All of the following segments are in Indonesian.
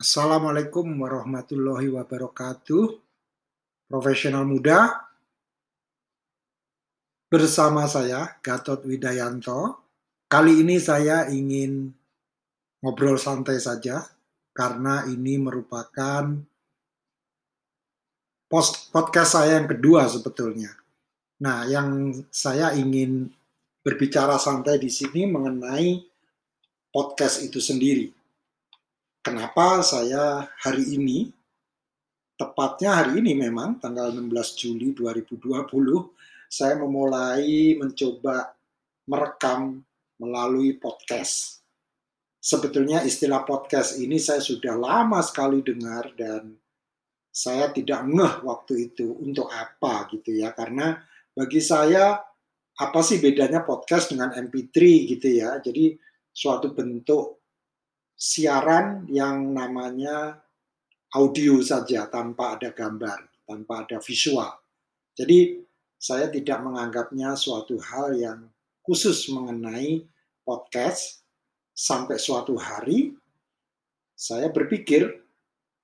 Assalamualaikum warahmatullahi wabarakatuh. Profesional muda, bersama saya Gatot Widayanto. Kali ini saya ingin ngobrol santai saja karena ini merupakan post podcast saya yang kedua sebetulnya. Nah, yang saya ingin berbicara santai di sini mengenai podcast itu sendiri. Kenapa saya hari ini, tepatnya hari ini memang, tanggal 16 Juli 2020, saya memulai mencoba merekam melalui podcast. Sebetulnya istilah podcast ini saya sudah lama sekali dengar dan saya tidak ngeh waktu itu untuk apa gitu ya karena bagi saya apa sih bedanya podcast dengan MP3 gitu ya jadi suatu bentuk siaran yang namanya audio saja tanpa ada gambar, tanpa ada visual. Jadi saya tidak menganggapnya suatu hal yang khusus mengenai podcast sampai suatu hari saya berpikir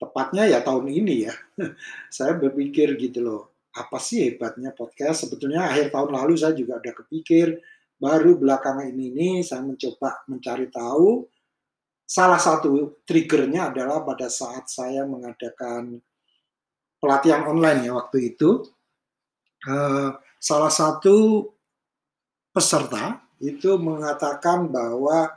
tepatnya ya tahun ini ya. saya berpikir gitu loh, apa sih hebatnya podcast? Sebetulnya akhir tahun lalu saya juga udah kepikir, baru belakangan ini nih saya mencoba mencari tahu salah satu triggernya adalah pada saat saya mengadakan pelatihan online ya waktu itu uh, salah satu peserta itu mengatakan bahwa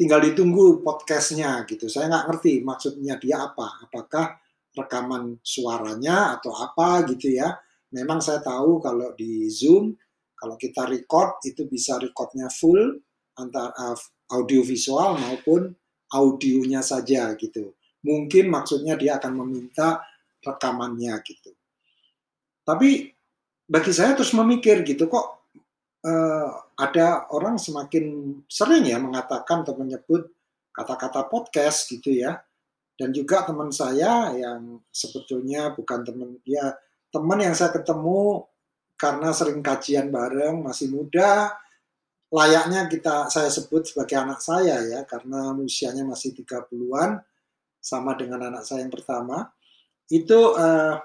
tinggal ditunggu podcastnya gitu. Saya nggak ngerti maksudnya dia apa. Apakah rekaman suaranya atau apa gitu ya. Memang saya tahu kalau di zoom kalau kita record itu bisa recordnya full antara audio visual maupun audionya saja gitu. Mungkin maksudnya dia akan meminta rekamannya gitu. Tapi bagi saya terus memikir gitu kok uh, ada orang semakin sering ya mengatakan atau menyebut kata-kata podcast gitu ya. Dan juga teman saya yang sebetulnya bukan teman ya teman yang saya ketemu karena sering kajian bareng masih muda layaknya kita saya sebut sebagai anak saya ya karena usianya masih 30-an sama dengan anak saya yang pertama. Itu uh,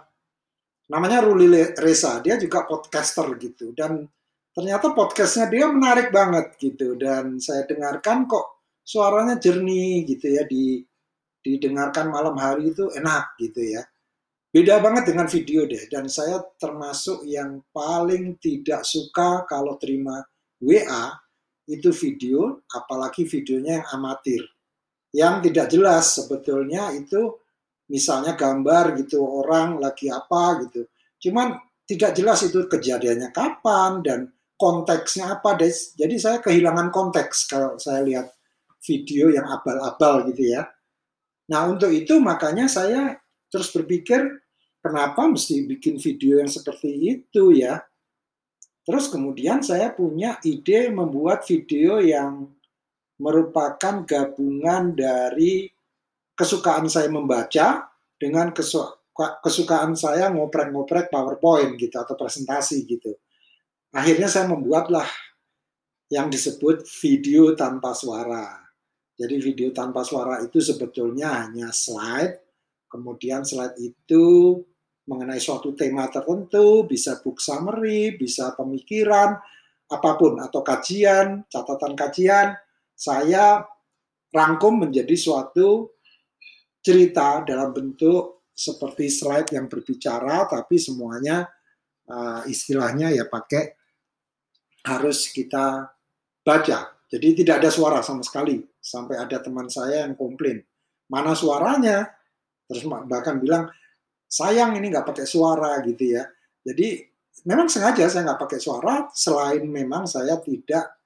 namanya Ruli Reza. Dia juga podcaster gitu. Dan ternyata podcastnya dia menarik banget gitu. Dan saya dengarkan kok suaranya jernih gitu ya di didengarkan malam hari itu enak gitu ya. Beda banget dengan video deh. Dan saya termasuk yang paling tidak suka kalau terima WA itu video, apalagi videonya yang amatir, yang tidak jelas sebetulnya itu misalnya gambar gitu orang lagi apa gitu, cuman tidak jelas itu kejadiannya kapan dan konteksnya apa, jadi saya kehilangan konteks kalau saya lihat video yang abal-abal gitu ya. Nah untuk itu makanya saya terus berpikir kenapa mesti bikin video yang seperti itu ya Terus kemudian saya punya ide membuat video yang merupakan gabungan dari kesukaan saya membaca dengan kesukaan saya ngoprek-ngoprek PowerPoint gitu atau presentasi gitu. Akhirnya saya membuatlah yang disebut video tanpa suara. Jadi video tanpa suara itu sebetulnya hanya slide, kemudian slide itu mengenai suatu tema tertentu, bisa book summary, bisa pemikiran, apa pun, atau kajian, catatan kajian, saya rangkum menjadi suatu cerita dalam bentuk seperti slide yang berbicara, tapi semuanya uh, istilahnya ya pakai harus kita baca. Jadi tidak ada suara sama sekali. Sampai ada teman saya yang komplain, mana suaranya? Terus bahkan bilang, sayang ini nggak pakai suara gitu ya. Jadi memang sengaja saya nggak pakai suara selain memang saya tidak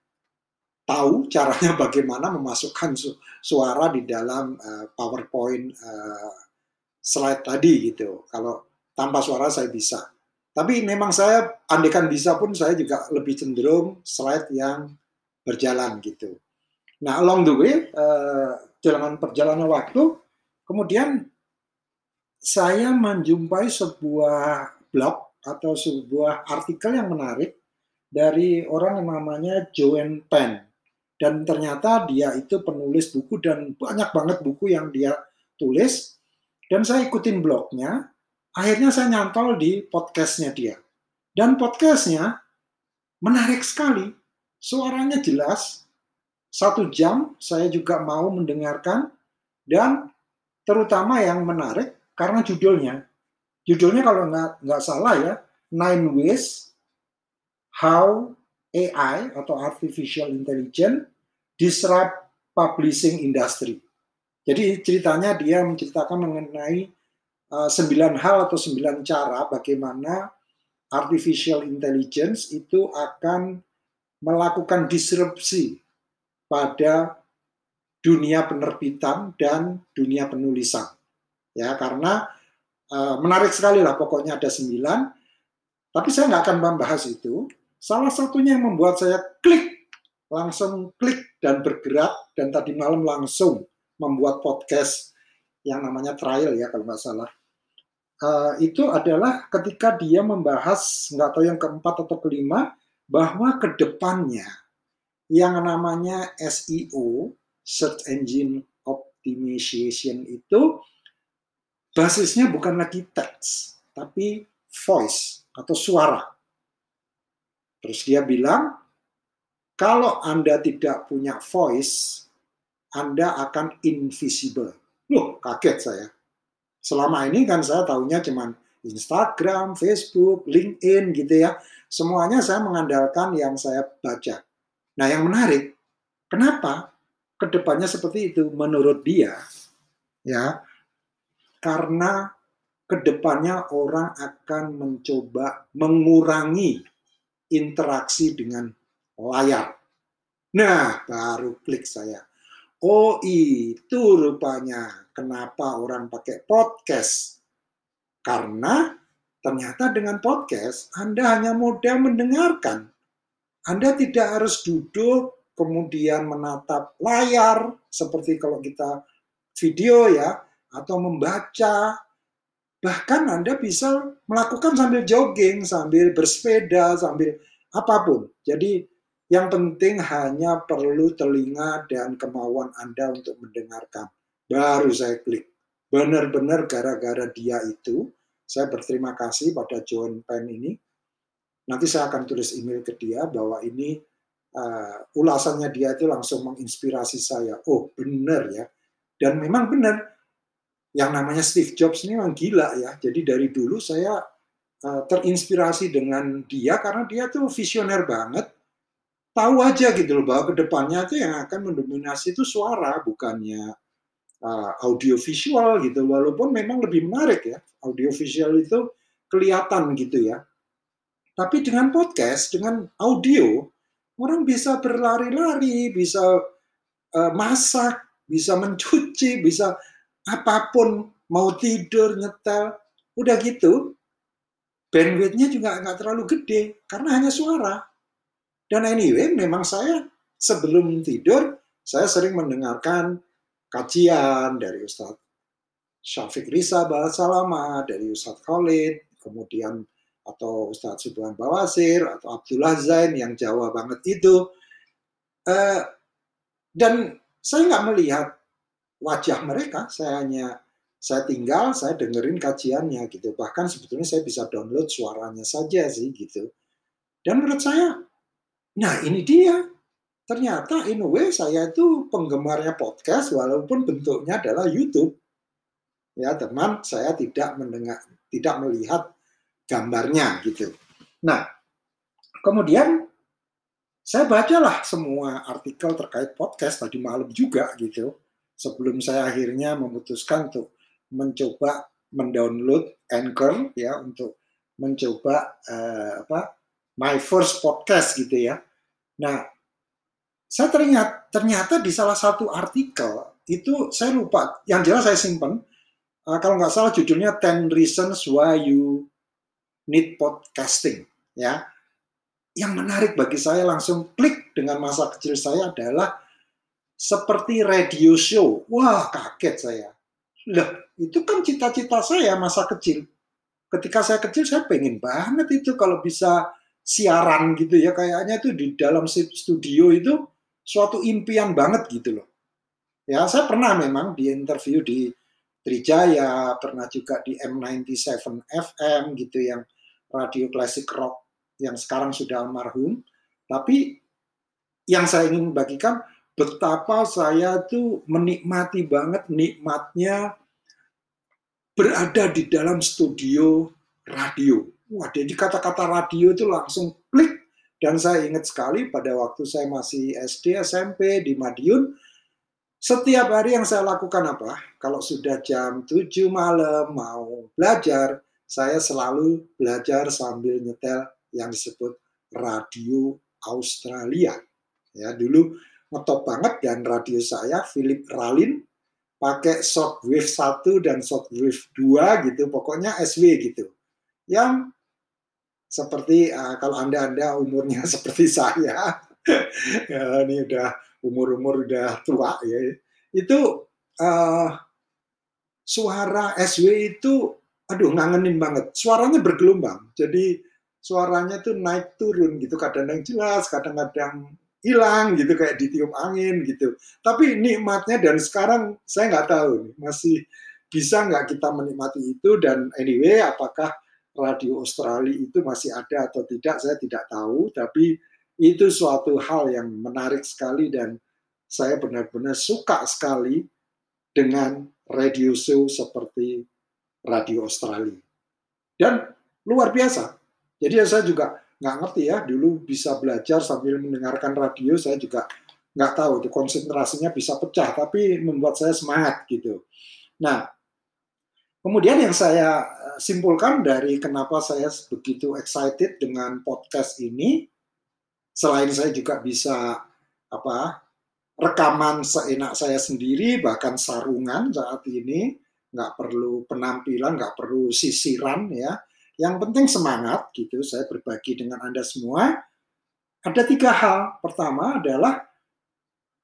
tahu caranya bagaimana memasukkan su suara di dalam uh, PowerPoint uh, slide tadi gitu. Kalau tanpa suara saya bisa. Tapi memang saya andekan bisa pun saya juga lebih cenderung slide yang berjalan gitu. Nah, along the way, uh, jalan perjalanan waktu, kemudian saya menjumpai sebuah blog atau sebuah artikel yang menarik dari orang yang namanya Joanne Penn. Dan ternyata dia itu penulis buku dan banyak banget buku yang dia tulis dan saya ikutin blognya. Akhirnya saya nyantol di podcastnya dia. Dan podcastnya menarik sekali. Suaranya jelas. Satu jam saya juga mau mendengarkan. Dan terutama yang menarik karena judulnya. Judulnya kalau nggak, salah ya, Nine Ways How AI atau Artificial Intelligence Disrupt Publishing Industry. Jadi ceritanya dia menceritakan mengenai uh, sembilan hal atau sembilan cara bagaimana artificial intelligence itu akan melakukan disrupsi pada dunia penerbitan dan dunia penulisan. Ya, karena uh, menarik sekali lah pokoknya ada sembilan. Tapi saya nggak akan membahas itu. Salah satunya yang membuat saya klik, langsung klik dan bergerak dan tadi malam langsung membuat podcast yang namanya trial ya kalau nggak salah. Uh, itu adalah ketika dia membahas nggak tahu yang keempat atau kelima bahwa ke depannya yang namanya SEO (Search Engine Optimization) itu basisnya bukan lagi teks tapi voice atau suara. Terus dia bilang kalau Anda tidak punya voice, anda akan invisible. Loh, kaget saya. Selama ini kan saya tahunya cuman Instagram, Facebook, LinkedIn gitu ya. Semuanya saya mengandalkan yang saya baca. Nah, yang menarik, kenapa ke depannya seperti itu menurut dia? Ya, karena ke depannya orang akan mencoba mengurangi interaksi dengan layar. Nah, baru klik saya. Oh itu rupanya kenapa orang pakai podcast. Karena ternyata dengan podcast Anda hanya mudah mendengarkan. Anda tidak harus duduk kemudian menatap layar seperti kalau kita video ya atau membaca. Bahkan Anda bisa melakukan sambil jogging, sambil bersepeda, sambil apa pun. Jadi yang penting hanya perlu telinga dan kemauan Anda untuk mendengarkan. Baru saya klik. Benar-benar gara-gara dia itu, saya berterima kasih pada John Penn ini. Nanti saya akan tulis email ke dia bahwa ini uh, ulasannya dia itu langsung menginspirasi saya. Oh benar ya. Dan memang benar. Yang namanya Steve Jobs ini memang gila ya. Jadi dari dulu saya uh, terinspirasi dengan dia karena dia tuh visioner banget. Tahu aja gitu loh bahwa ke depannya itu yang akan mendominasi itu suara bukannya uh, audio visual gitu. Walaupun memang lebih menarik ya audio visual itu kelihatan gitu ya. Tapi dengan podcast dengan audio orang bisa berlari-lari bisa uh, masak bisa mencuci bisa apa pun mau tidur nyetel udah gitu bandwidthnya juga nggak terlalu gede karena hanya suara dan anyway, memang saya sebelum tidur, saya sering mendengarkan kajian dari Ustadz Syafiq Risa Salama, dari Ustadz Khalid, kemudian atau Ustadz Subhan Bawasir, atau Abdullah Zain yang Jawa banget itu. Uh, dan saya nggak melihat wajah mereka, saya hanya saya tinggal, saya dengerin kajiannya gitu. Bahkan sebetulnya saya bisa download suaranya saja sih gitu. Dan menurut saya Nah ini dia. Ternyata in a way saya itu penggemarnya podcast walaupun bentuknya adalah YouTube. Ya teman, saya tidak mendengar, tidak melihat gambarnya gitu. Nah, kemudian saya bacalah semua artikel terkait podcast tadi malam juga gitu. Sebelum saya akhirnya memutuskan untuk mencoba mendownload Anchor ya untuk mencoba uh, apa my first podcast gitu ya. Nah, saya ternyata, ternyata di salah satu artikel itu saya lupa, yang jelas saya simpan, uh, kalau nggak salah judulnya 10 Reasons Why You Need Podcasting. Ya, yang menarik bagi saya langsung klik dengan masa kecil saya adalah seperti radio show. Wah, kaget saya. Loh, itu kan cita-cita saya masa kecil. Ketika saya kecil, saya pengen banget itu kalau bisa siaran gitu ya kayaknya itu di dalam studio itu suatu impian banget gitu loh. Ya, saya pernah memang di interview di Trijaya, pernah juga di M97 FM gitu yang radio klasik rock yang sekarang sudah almarhum. Tapi yang saya ingin bagikan betapa saya tuh menikmati banget nikmatnya berada di dalam studio radio. Wah, jadi kata-kata radio itu langsung klik dan saya ingat sekali pada waktu saya masih SD, SMP di Madiun, setiap hari yang saya lakukan apa? Kalau sudah jam 7 malam mau belajar, saya selalu belajar sambil nyetel yang disebut radio Australia. Ya, dulu ngetop banget dan radio saya Philip Ralin pakai shortwave 1 dan shortwave 2 gitu, pokoknya SW gitu. Yang seperti uh, kalau Anda-anda umurnya seperti saya, ya, ini udah umur-umur udah tua ya itu uh, suara SW itu aduh ngangenin banget suaranya bergelombang jadi suaranya tuh naik turun gitu kadang-kadang jelas kadang-kadang hilang gitu kayak ditiup angin gitu tapi nikmatnya dan sekarang saya nggak tahu masih bisa nggak kita menikmati itu dan anyway apakah radio Australia itu masih ada atau tidak saya tidak tahu tapi itu suatu hal yang menarik sekali dan saya benar-benar suka sekali dengan radio show seperti Radio Australia. Dan luar biasa. Jadi ya saya juga nggak ngerti ya, dulu bisa belajar sambil mendengarkan radio, saya juga nggak tahu, itu konsentrasinya bisa pecah, tapi membuat saya semangat gitu. Nah, kemudian yang saya eh, simpulkan dari kenapa saya begitu excited dengan podcast ini, selain saya juga bisa apa rekaman seenak saya sendiri bahkan sarungan saat ini nggak perlu penampilan nggak perlu sisiran ya yang penting semangat gitu saya berbagi dengan anda semua. Ada tiga hal. Pertama adalah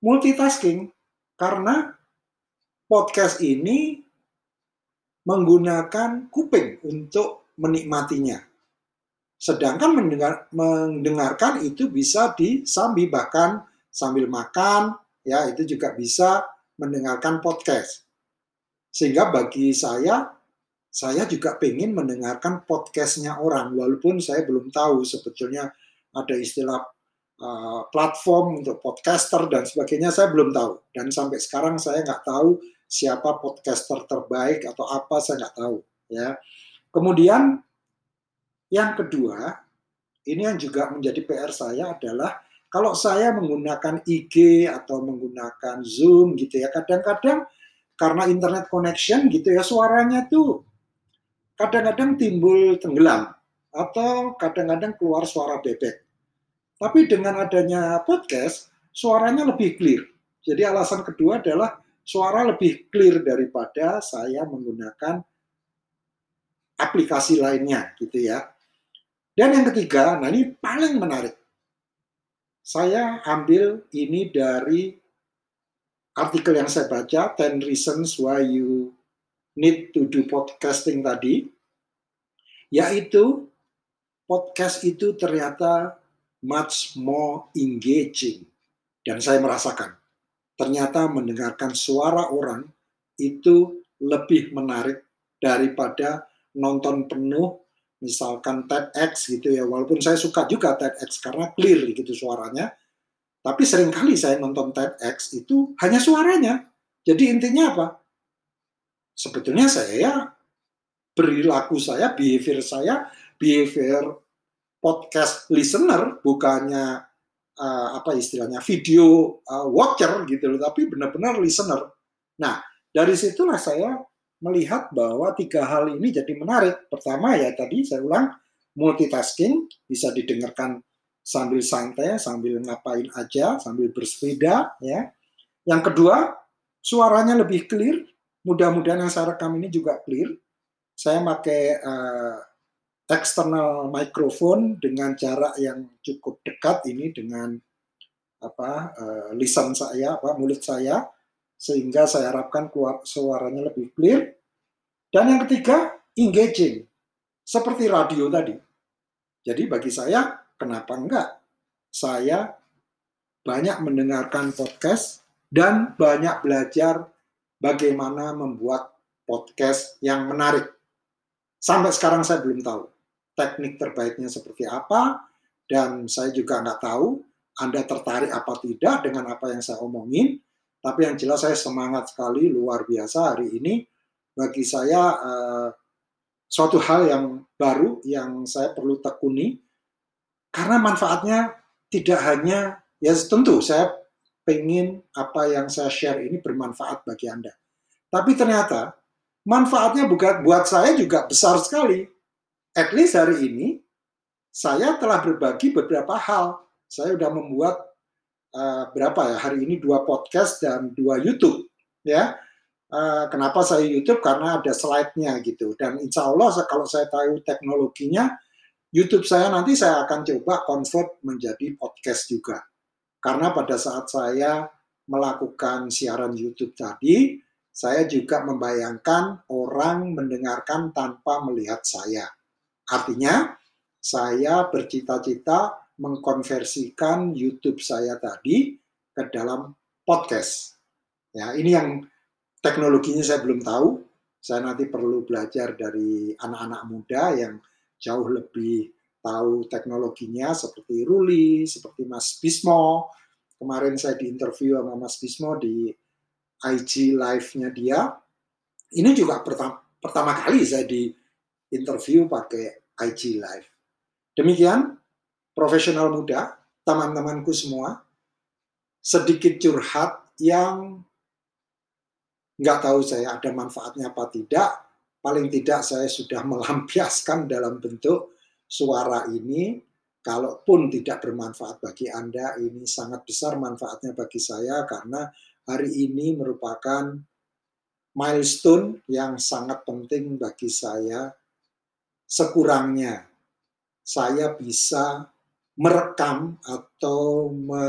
multitasking karena podcast ini menggunakan kuping untuk menikmatinya. Sedangkan mendengar, mendengarkan itu bisa disambi bahkan sambil makan, ya itu juga bisa mendengarkan podcast. Sehingga bagi saya, saya juga pengen mendengarkan podcastnya orang, walaupun saya belum tahu sebetulnya ada istilah uh, platform untuk podcaster dan sebagainya, saya belum tahu. Dan sampai sekarang saya nggak tahu siapa podcaster terbaik atau apa, saya nggak tahu. Ya. Kemudian yang kedua, ini yang juga menjadi PR saya adalah kalau saya menggunakan IG atau menggunakan Zoom gitu ya, kadang-kadang karena internet connection gitu ya, suaranya tuh kadang-kadang timbul tenggelam atau kadang-kadang keluar suara bebek. Tapi dengan adanya podcast, suaranya lebih clear. Jadi alasan kedua adalah suara lebih clear daripada saya menggunakan aplikasi lainnya gitu ya. Dan yang ketiga, nah ini paling menarik. Saya ambil ini dari artikel yang saya baca, 10 Reasons Why You Need to Do Podcasting tadi, yaitu podcast itu ternyata much more engaging. Dan saya merasakan, ternyata mendengarkan suara orang itu lebih menarik daripada nonton penuh misalkan TEDx gitu ya, walaupun saya suka juga TEDx karena clear gitu suaranya, tapi sering kali saya nonton TEDx itu hanya suaranya. Jadi intinya apa? Sebetulnya saya perilaku saya, behavior saya, behavior podcast listener bukannya uh, apa istilahnya video uh, watcher gitu loh, tapi benar-benar listener. Nah, dari situlah saya melihat bahwa tiga hal ini jadi menarik. Pertama ya tadi saya ulang multitasking bisa didengarkan sambil santai, sambil ngapain aja, sambil bersepeda ya. Yang kedua, suaranya lebih clear. Mudah-mudahan yang saya rekam ini juga clear. Saya pakai uh, external microphone dengan jarak yang cukup dekat ini dengan apa uh, lisan saya, apa mulut saya sehingga saya harapkan suaranya lebih clear. Dan yang ketiga, engaging. Seperti radio tadi. Jadi bagi saya, kenapa enggak? Saya banyak mendengarkan podcast dan banyak belajar bagaimana membuat podcast yang menarik. Sampai sekarang saya belum tahu teknik terbaiknya seperti apa, dan saya juga nggak tahu Anda tertarik apa tidak dengan apa yang saya omongin. Tapi yang jelas saya semangat sekali, luar biasa hari ini. Bagi saya uh, suatu hal yang baru yang saya perlu tekuni karena manfaatnya tidak hanya ya tentu saya pengen apa yang saya share ini bermanfaat bagi Anda. Tapi ternyata manfaatnya buat saya juga besar sekali. At least hari ini saya telah berbagi beberapa hal. Saya sudah membuat uh, berapa ya hari ini dua podcast dan dua YouTube ya. Uh, kenapa saya YouTube? Karena ada slide-nya gitu. Dan insya Allah kalau saya tahu teknologinya, YouTube saya nanti saya akan coba convert menjadi podcast juga. Karena pada saat saya melakukan siaran YouTube tadi, saya juga membayangkan orang mendengarkan tanpa melihat saya. Artinya, saya bercita-cita mengkonversikan YouTube saya tadi ke dalam podcast. Ya, ini yang teknologinya saya belum tahu. Saya nanti perlu belajar dari anak-anak muda yang jauh lebih tahu teknologinya seperti Ruli, seperti Mas Bismo. Kemarin saya diinterview sama Mas Bismo di IG live-nya dia. Ini juga pertama, pertama kali saya di interview pakai IG live. Demikian profesional muda, teman-temanku semua, sedikit curhat yang nggak tahu saya ada manfaatnya apa tidak, paling tidak saya sudah melampiaskan dalam bentuk suara ini kalaupun tidak bermanfaat bagi Anda ini sangat besar manfaatnya bagi saya karena hari ini merupakan milestone yang sangat penting bagi saya. Sekurangnya saya bisa merekam atau me,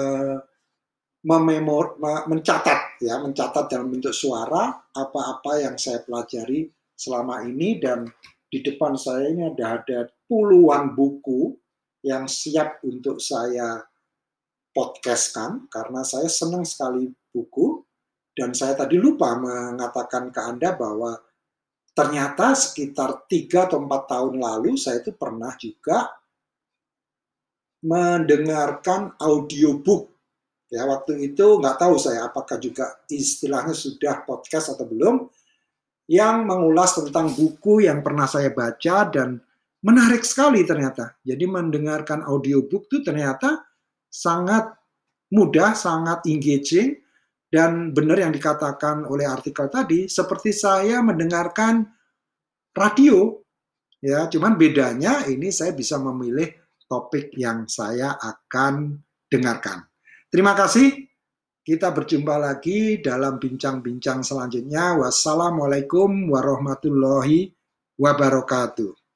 mememor, mencatat ya mencatat dalam bentuk suara apa-apa yang saya pelajari selama ini dan di depan saya ini ada ada puluhan buku yang siap untuk saya podcastkan karena saya senang sekali buku. Dan saya tadi lupa mengatakan ke Anda bahwa ternyata sekitar tiga atau empat tahun lalu saya itu pernah juga mendengarkan audiobook. Ya waktu itu nggak tahu saya apakah juga istilahnya sudah podcast atau belum yang mengulas tentang buku yang pernah saya baca dan menarik sekali ternyata. Jadi mendengarkan audiobook itu ternyata sangat mudah, sangat engaging dan benar yang dikatakan oleh artikel tadi seperti saya mendengarkan radio ya, cuman bedanya ini saya bisa memilih topik yang saya akan dengarkan. Terima kasih. Kita berjumpa lagi dalam bincang-bincang selanjutnya. Wassalamualaikum warahmatullahi wabarakatuh.